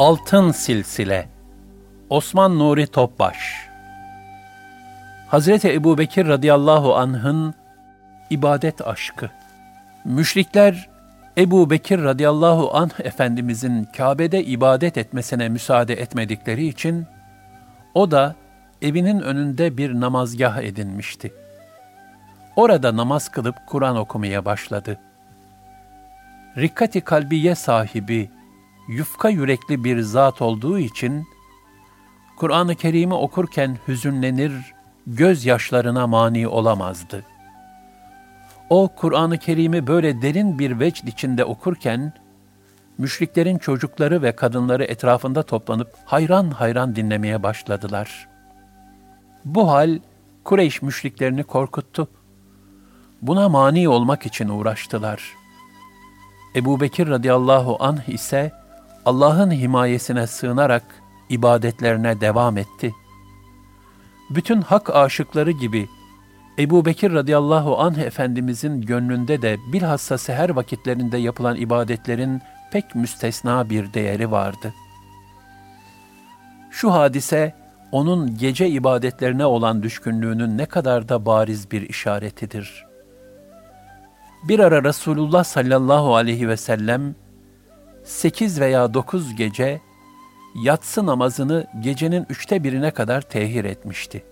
Altın Silsile Osman Nuri Topbaş Hazreti Ebu Bekir radıyallahu anh'ın ibadet aşkı. Müşrikler Ebu Bekir radıyallahu anh Efendimizin Kabe'de ibadet etmesine müsaade etmedikleri için o da evinin önünde bir namazgah edinmişti. Orada namaz kılıp Kur'an okumaya başladı. Rikkati kalbiye sahibi yufka yürekli bir zat olduğu için, Kur'an-ı Kerim'i okurken hüzünlenir, gözyaşlarına mani olamazdı. O, Kur'an-ı Kerim'i böyle derin bir vecd içinde okurken, müşriklerin çocukları ve kadınları etrafında toplanıp hayran hayran dinlemeye başladılar. Bu hal, Kureyş müşriklerini korkuttu. Buna mani olmak için uğraştılar. Ebu Bekir radıyallahu anh ise, Allah'ın himayesine sığınarak ibadetlerine devam etti. Bütün hak aşıkları gibi Ebu Bekir radıyallahu anh Efendimizin gönlünde de bilhassa seher vakitlerinde yapılan ibadetlerin pek müstesna bir değeri vardı. Şu hadise, onun gece ibadetlerine olan düşkünlüğünün ne kadar da bariz bir işaretidir. Bir ara Resulullah sallallahu aleyhi ve sellem, sekiz veya dokuz gece yatsı namazını gecenin üçte birine kadar tehir etmişti.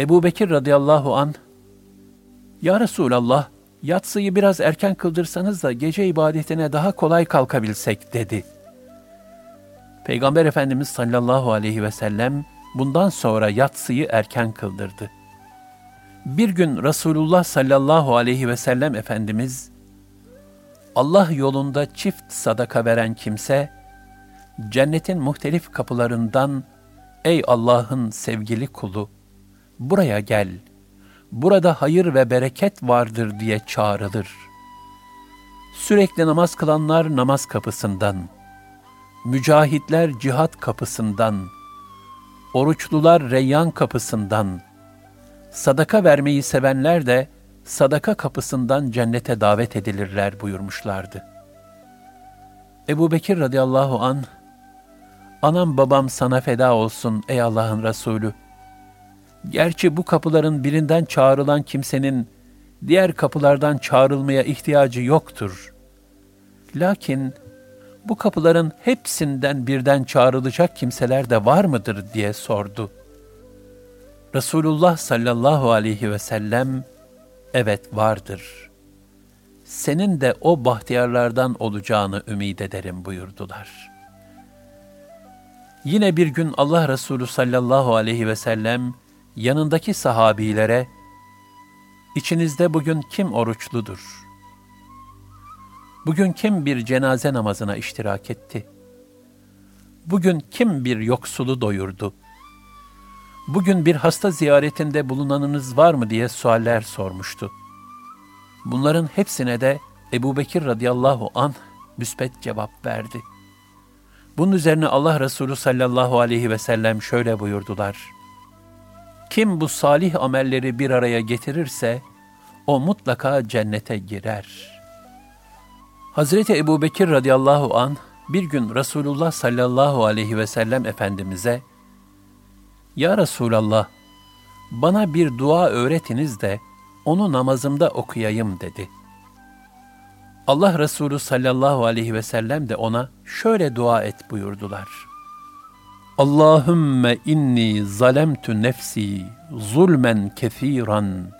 Ebu Bekir radıyallahu an Ya Resulallah, yatsıyı biraz erken kıldırsanız da gece ibadetine daha kolay kalkabilsek dedi. Peygamber Efendimiz sallallahu aleyhi ve sellem bundan sonra yatsıyı erken kıldırdı. Bir gün Resulullah sallallahu aleyhi ve sellem Efendimiz Allah yolunda çift sadaka veren kimse, cennetin muhtelif kapılarından, ey Allah'ın sevgili kulu, buraya gel, burada hayır ve bereket vardır diye çağrılır. Sürekli namaz kılanlar namaz kapısından, mücahitler cihat kapısından, oruçlular reyyan kapısından, sadaka vermeyi sevenler de, sadaka kapısından cennete davet edilirler buyurmuşlardı. Ebu Bekir radıyallahu an, anam babam sana feda olsun ey Allah'ın Resulü. Gerçi bu kapıların birinden çağrılan kimsenin diğer kapılardan çağrılmaya ihtiyacı yoktur. Lakin bu kapıların hepsinden birden çağrılacak kimseler de var mıdır diye sordu. Resulullah sallallahu aleyhi ve sellem, evet vardır. Senin de o bahtiyarlardan olacağını ümid ederim buyurdular. Yine bir gün Allah Resulü sallallahu aleyhi ve sellem yanındaki sahabilere, İçinizde bugün kim oruçludur? Bugün kim bir cenaze namazına iştirak etti? Bugün kim bir yoksulu doyurdu?'' Bugün bir hasta ziyaretinde bulunanınız var mı diye sualler sormuştu. Bunların hepsine de Ebu Bekir radıyallahu anh müspet cevap verdi. Bunun üzerine Allah Resulü sallallahu aleyhi ve sellem şöyle buyurdular. Kim bu salih amelleri bir araya getirirse, o mutlaka cennete girer. Hazreti Ebu Bekir radıyallahu an bir gün Resulullah sallallahu aleyhi ve sellem Efendimiz'e ya Resulallah, bana bir dua öğretiniz de onu namazımda okuyayım dedi. Allah Resulü sallallahu aleyhi ve sellem de ona şöyle dua et buyurdular. Allahümme inni zalemtu nefsi zulmen kethiran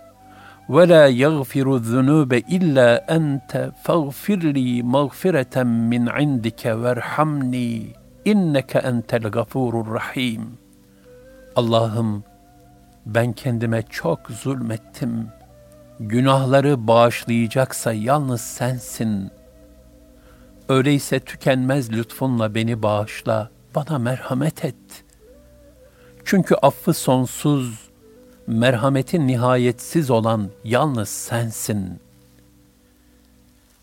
ve la yagfiru zunube illa ente fagfirli mağfireten min indike verhamni inneke entel gafurur rahim.'' Allah'ım ben kendime çok zulmettim. Günahları bağışlayacaksa yalnız sensin. Öyleyse tükenmez lütfunla beni bağışla, bana merhamet et. Çünkü affı sonsuz, merhameti nihayetsiz olan yalnız sensin.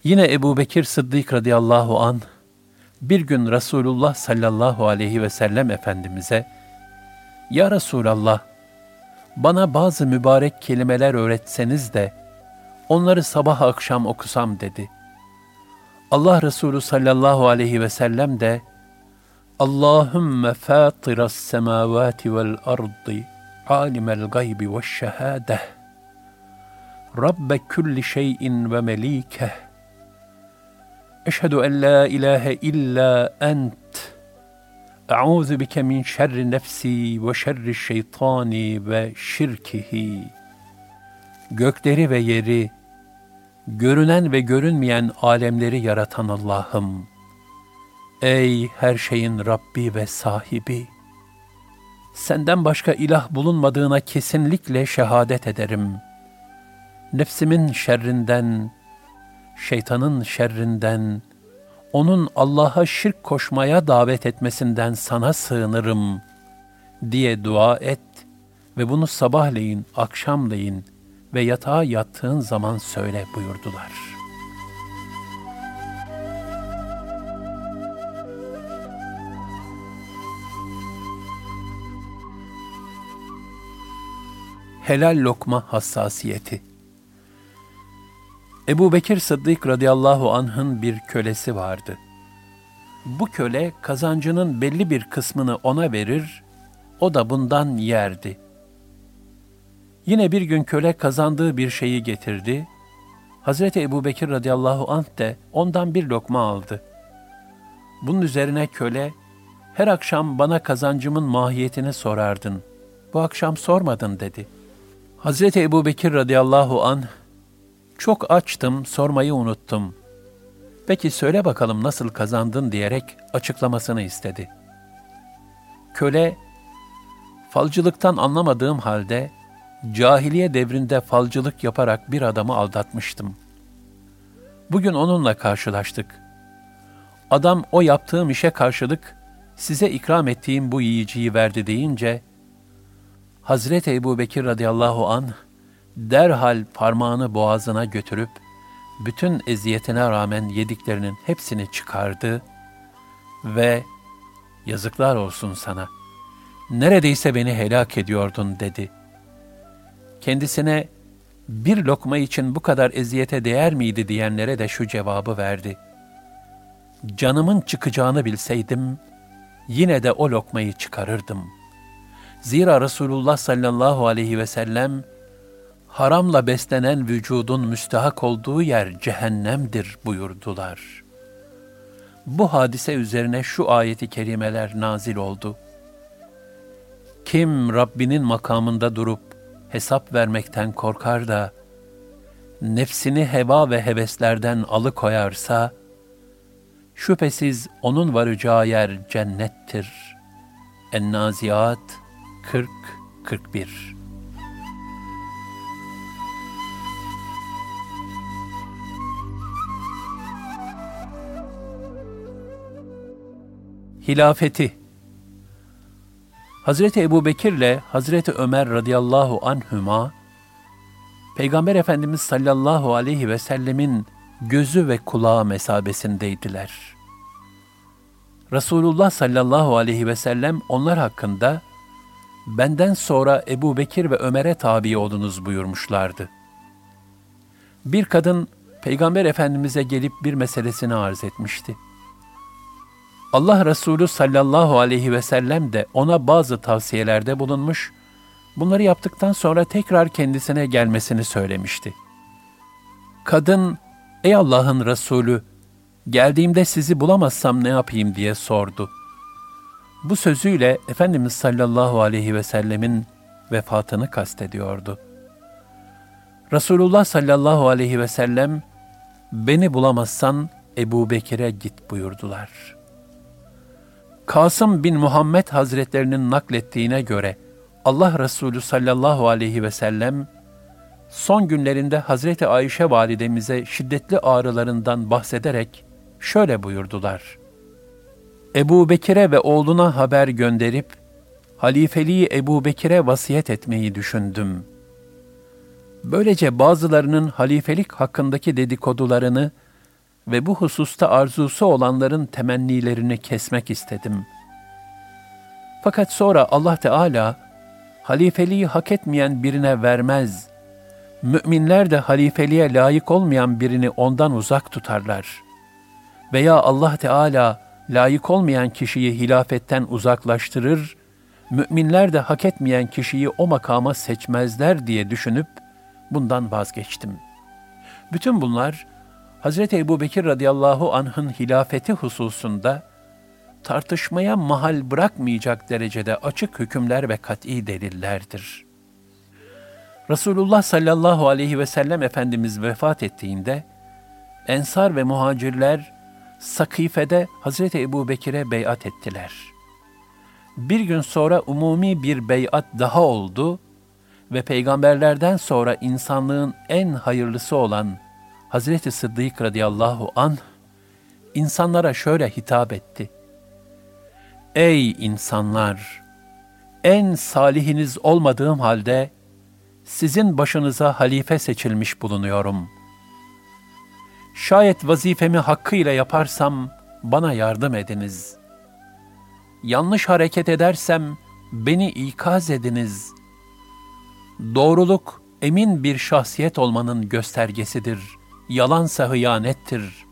Yine Ebu Bekir Sıddık radıyallahu an bir gün Resulullah sallallahu aleyhi ve sellem Efendimiz'e Ya Resulallah, bana bazı mübarek kelimeler öğretseniz de onları sabah akşam okusam dedi. Allah Resulü sallallahu aleyhi ve sellem de Allahümme fâtiras semâvâti vel ardı alimel gaybi ve şehâdeh Rabbe kulli şeyin ve melikeh Eşhedü en la ilahe illa ent Eûzu bike min şerri nefsi ve şerri şeytani ve şirkihi. Gökleri ve yeri, görünen ve görünmeyen alemleri yaratan Allah'ım. Ey her şeyin Rabbi ve sahibi! Senden başka ilah bulunmadığına kesinlikle şehadet ederim. Nefsimin şerrinden, şeytanın şerrinden, onun Allah'a şirk koşmaya davet etmesinden sana sığınırım diye dua et ve bunu sabahleyin, akşamleyin ve yatağa yattığın zaman söyle buyurdular. Helal lokma hassasiyeti Ebu Bekir Sıddık radıyallahu anh'ın bir kölesi vardı. Bu köle kazancının belli bir kısmını ona verir, o da bundan yerdi. Yine bir gün köle kazandığı bir şeyi getirdi. Hazreti Ebu Bekir radıyallahu anh de ondan bir lokma aldı. Bunun üzerine köle, her akşam bana kazancımın mahiyetini sorardın. Bu akşam sormadın dedi. Hazreti Ebu Bekir radıyallahu anh, çok açtım, sormayı unuttum. Peki söyle bakalım nasıl kazandın diyerek açıklamasını istedi. Köle, falcılıktan anlamadığım halde cahiliye devrinde falcılık yaparak bir adamı aldatmıştım. Bugün onunla karşılaştık. Adam o yaptığım işe karşılık size ikram ettiğim bu yiyiciyi verdi deyince, Hazreti Ebu Bekir radıyallahu anh derhal parmağını boğazına götürüp bütün eziyetine rağmen yediklerinin hepsini çıkardı ve yazıklar olsun sana. Neredeyse beni helak ediyordun dedi. Kendisine bir lokma için bu kadar eziyete değer miydi diyenlere de şu cevabı verdi. Canımın çıkacağını bilseydim, yine de o lokmayı çıkarırdım. Zira Resulullah sallallahu aleyhi ve sellem, haramla beslenen vücudun müstahak olduğu yer cehennemdir buyurdular. Bu hadise üzerine şu ayeti kerimeler nazil oldu. Kim Rabbinin makamında durup hesap vermekten korkar da nefsini heva ve heveslerden alıkoyarsa şüphesiz onun varacağı yer cennettir. En-Naziat 40 Hilafeti Hazreti Ebu Bekir ile Hazreti Ömer radıyallahu anhüma, Peygamber Efendimiz sallallahu aleyhi ve sellemin gözü ve kulağı mesabesindeydiler. Resulullah sallallahu aleyhi ve sellem onlar hakkında, benden sonra Ebu Bekir ve Ömer'e tabi olunuz buyurmuşlardı. Bir kadın, Peygamber Efendimiz'e gelip bir meselesini arz etmişti. Allah Resulü sallallahu aleyhi ve sellem de ona bazı tavsiyelerde bulunmuş, bunları yaptıktan sonra tekrar kendisine gelmesini söylemişti. Kadın, ey Allah'ın Resulü, geldiğimde sizi bulamazsam ne yapayım diye sordu. Bu sözüyle Efendimiz sallallahu aleyhi ve sellemin vefatını kastediyordu. Resulullah sallallahu aleyhi ve sellem beni bulamazsan Ebu Bekir'e git buyurdular. Kasım bin Muhammed Hazretlerinin naklettiğine göre Allah Resulü sallallahu aleyhi ve sellem son günlerinde Hazreti Ayşe validemize şiddetli ağrılarından bahsederek şöyle buyurdular. Ebu Bekir'e ve oğluna haber gönderip, halifeliği Ebu Bekir'e vasiyet etmeyi düşündüm. Böylece bazılarının halifelik hakkındaki dedikodularını ve bu hususta arzusu olanların temennilerini kesmek istedim. Fakat sonra Allah Teala, halifeliği hak etmeyen birine vermez. Müminler de halifeliğe layık olmayan birini ondan uzak tutarlar. Veya Allah Teala layık olmayan kişiyi hilafetten uzaklaştırır, müminler de hak etmeyen kişiyi o makama seçmezler diye düşünüp bundan vazgeçtim. Bütün bunlar Hz. Ebu Bekir radıyallahu anh'ın hilafeti hususunda tartışmaya mahal bırakmayacak derecede açık hükümler ve kat'i delillerdir. Resulullah sallallahu aleyhi ve sellem Efendimiz vefat ettiğinde, Ensar ve muhacirler Sakife'de Hazreti Ebu Bekir'e beyat ettiler. Bir gün sonra umumi bir beyat daha oldu ve peygamberlerden sonra insanlığın en hayırlısı olan Hazreti Sıddık radıyallahu an insanlara şöyle hitap etti. Ey insanlar! En salihiniz olmadığım halde sizin başınıza halife seçilmiş bulunuyorum. Şayet vazifemi hakkıyla yaparsam bana yardım ediniz. Yanlış hareket edersem beni ikaz ediniz. Doğruluk emin bir şahsiyet olmanın göstergesidir. Yalansa hıyanettir.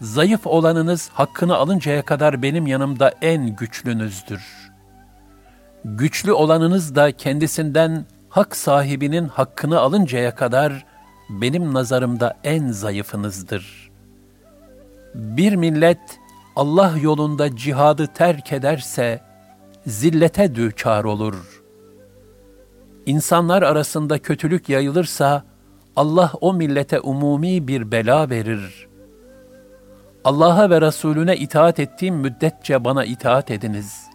Zayıf olanınız hakkını alıncaya kadar benim yanımda en güçlünüzdür. Güçlü olanınız da kendisinden hak sahibinin hakkını alıncaya kadar benim nazarımda en zayıfınızdır. Bir millet Allah yolunda cihadı terk ederse zillete düçar olur. İnsanlar arasında kötülük yayılırsa Allah o millete umumi bir bela verir. Allah'a ve Resulüne itaat ettiğim müddetçe bana itaat ediniz.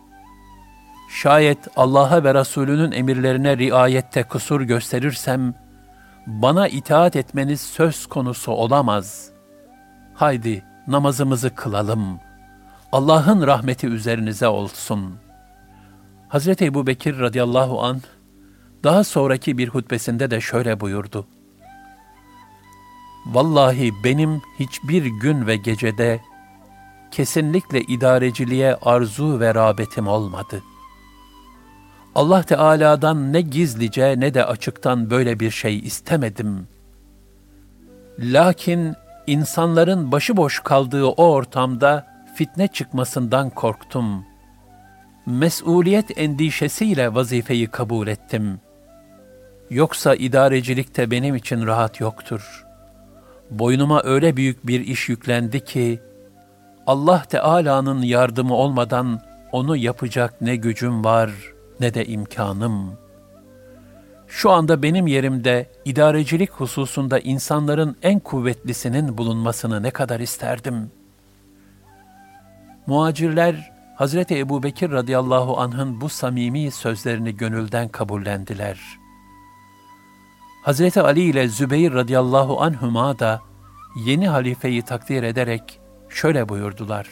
Şayet Allah'a ve Resulünün emirlerine riayette kusur gösterirsem, bana itaat etmeniz söz konusu olamaz. Haydi namazımızı kılalım. Allah'ın rahmeti üzerinize olsun. Hazreti Ebu Bekir radıyallahu an daha sonraki bir hutbesinde de şöyle buyurdu. Vallahi benim hiçbir gün ve gecede kesinlikle idareciliğe arzu ve rağbetim olmadı.'' Allah Teala'dan ne gizlice ne de açıktan böyle bir şey istemedim. Lakin insanların başıboş kaldığı o ortamda fitne çıkmasından korktum. Mesuliyet endişesiyle vazifeyi kabul ettim. Yoksa idarecilikte benim için rahat yoktur. Boynuma öyle büyük bir iş yüklendi ki, Allah Teala'nın yardımı olmadan onu yapacak ne gücüm var.'' ne de imkanım. Şu anda benim yerimde idarecilik hususunda insanların en kuvvetlisinin bulunmasını ne kadar isterdim. Muacirler Hazreti Ebu Bekir radıyallahu anh'ın bu samimi sözlerini gönülden kabullendiler. Hazreti Ali ile Zübeyir radıyallahu anhüma da yeni halifeyi takdir ederek şöyle buyurdular.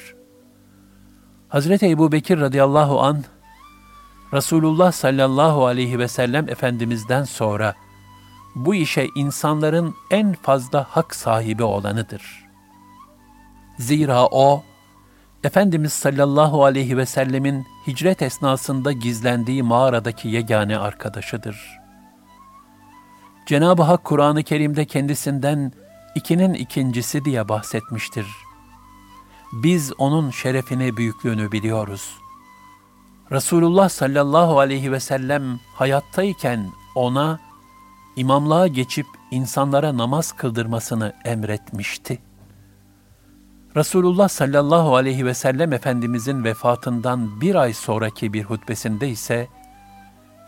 Hazreti Ebu Bekir radıyallahu anh Resulullah sallallahu aleyhi ve sellem Efendimiz'den sonra bu işe insanların en fazla hak sahibi olanıdır. Zira o, Efendimiz sallallahu aleyhi ve sellemin hicret esnasında gizlendiği mağaradaki yegane arkadaşıdır. Cenab-ı Hak Kur'an-ı Kerim'de kendisinden ikinin ikincisi diye bahsetmiştir. Biz onun şerefini, büyüklüğünü biliyoruz.'' Resulullah sallallahu aleyhi ve sellem hayattayken ona imamlığa geçip insanlara namaz kıldırmasını emretmişti. Resulullah sallallahu aleyhi ve sellem Efendimizin vefatından bir ay sonraki bir hutbesinde ise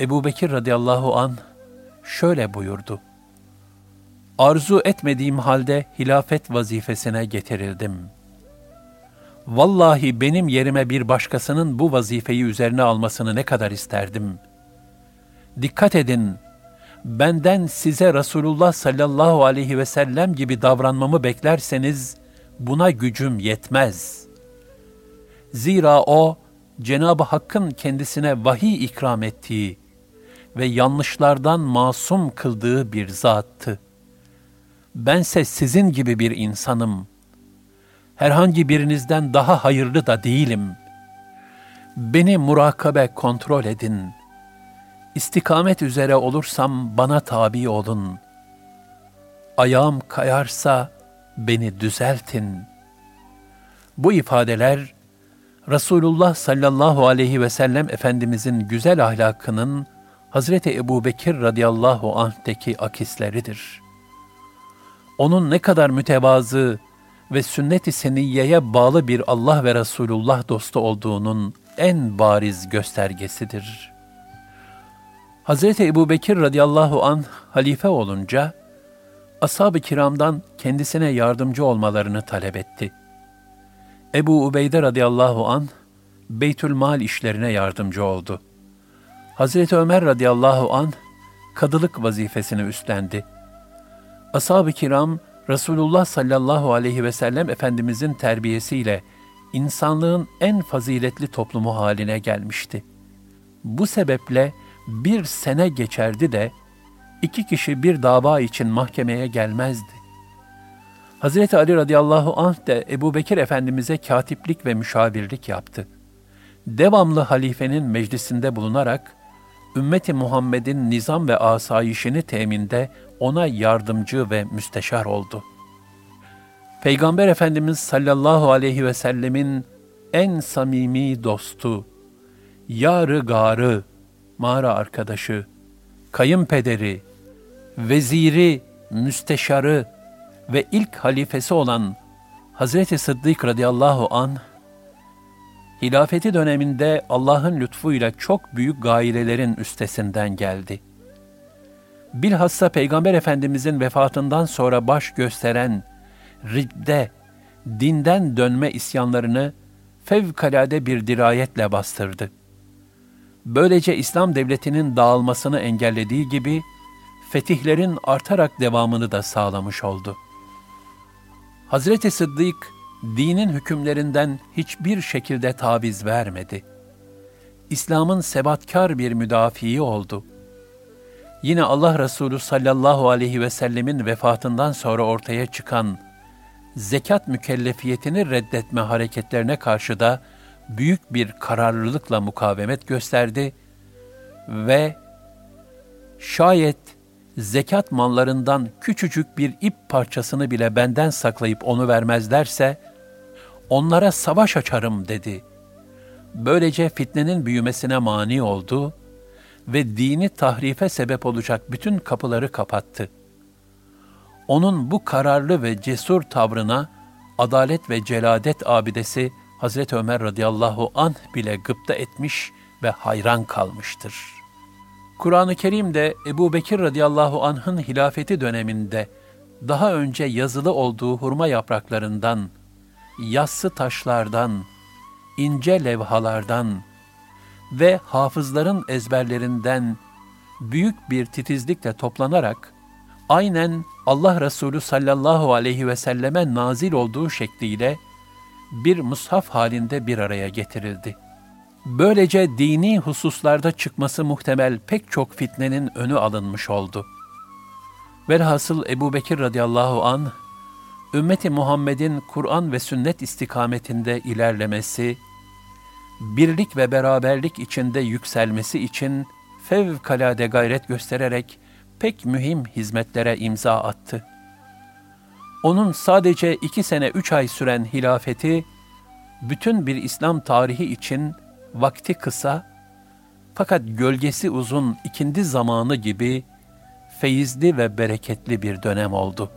Ebu Bekir radıyallahu an şöyle buyurdu. arzu etmediğim halde hilafet vazifesine getirildim. Vallahi benim yerime bir başkasının bu vazifeyi üzerine almasını ne kadar isterdim. Dikkat edin, benden size Resulullah sallallahu aleyhi ve sellem gibi davranmamı beklerseniz buna gücüm yetmez. Zira o Cenab-ı Hakk'ın kendisine vahiy ikram ettiği ve yanlışlardan masum kıldığı bir zattı. Bense sizin gibi bir insanım. Herhangi birinizden daha hayırlı da değilim. Beni murakabe kontrol edin. İstikamet üzere olursam bana tabi olun. Ayağım kayarsa beni düzeltin. Bu ifadeler Resulullah sallallahu aleyhi ve sellem Efendimizin güzel ahlakının Hazreti Ebu Bekir radıyallahu anh'teki akisleridir. Onun ne kadar mütevazı ve sünnet-i seniyyeye bağlı bir Allah ve Resulullah dostu olduğunun en bariz göstergesidir. Hazreti Ebu Bekir radıyallahu anh halife olunca, ashab-ı kiramdan kendisine yardımcı olmalarını talep etti. Ebu Ubeyde radıyallahu an Beytül Mal işlerine yardımcı oldu. Hazreti Ömer radıyallahu an kadılık vazifesini üstlendi. Ashab-ı kiram Resulullah sallallahu aleyhi ve sellem Efendimizin terbiyesiyle insanlığın en faziletli toplumu haline gelmişti. Bu sebeple bir sene geçerdi de iki kişi bir dava için mahkemeye gelmezdi. Hazreti Ali radıyallahu anh de Ebu Bekir Efendimiz'e katiplik ve müşavirlik yaptı. Devamlı halifenin meclisinde bulunarak, ümmeti Muhammed'in nizam ve asayişini teminde ona yardımcı ve müsteşar oldu. Peygamber Efendimiz sallallahu aleyhi ve sellemin en samimi dostu, yarı garı, mağara arkadaşı, kayınpederi, veziri, müsteşarı ve ilk halifesi olan Hazreti Sıddık radıyallahu an hilafeti döneminde Allah'ın lütfuyla çok büyük gailelerin üstesinden geldi. Bilhassa Peygamber Efendimizin vefatından sonra baş gösteren ridde, dinden dönme isyanlarını fevkalade bir dirayetle bastırdı. Böylece İslam devletinin dağılmasını engellediği gibi fetihlerin artarak devamını da sağlamış oldu. Hazreti Sıddık dinin hükümlerinden hiçbir şekilde taviz vermedi. İslam'ın sebatkar bir müdafii oldu. Yine Allah Resulü sallallahu aleyhi ve sellemin vefatından sonra ortaya çıkan zekat mükellefiyetini reddetme hareketlerine karşı da büyük bir kararlılıkla mukavemet gösterdi ve şayet zekat mallarından küçücük bir ip parçasını bile benden saklayıp onu vermezlerse, onlara savaş açarım dedi. Böylece fitnenin büyümesine mani oldu ve dini tahrife sebep olacak bütün kapıları kapattı. Onun bu kararlı ve cesur tavrına adalet ve celadet abidesi Hazreti Ömer radıyallahu anh bile gıpta etmiş ve hayran kalmıştır.'' Kur'an-ı Kerim'de Ebu Bekir radıyallahu anh'ın hilafeti döneminde daha önce yazılı olduğu hurma yapraklarından, yassı taşlardan, ince levhalardan ve hafızların ezberlerinden büyük bir titizlikle toplanarak aynen Allah Resulü sallallahu aleyhi ve selleme nazil olduğu şekliyle bir mushaf halinde bir araya getirildi.'' Böylece dini hususlarda çıkması muhtemel pek çok fitnenin önü alınmış oldu. Velhasıl Ebu Bekir radıyallahu an ümmeti Muhammed'in Kur'an ve sünnet istikametinde ilerlemesi, birlik ve beraberlik içinde yükselmesi için fevkalade gayret göstererek pek mühim hizmetlere imza attı. Onun sadece iki sene üç ay süren hilafeti, bütün bir İslam tarihi için vakti kısa fakat gölgesi uzun ikindi zamanı gibi feyizli ve bereketli bir dönem oldu.''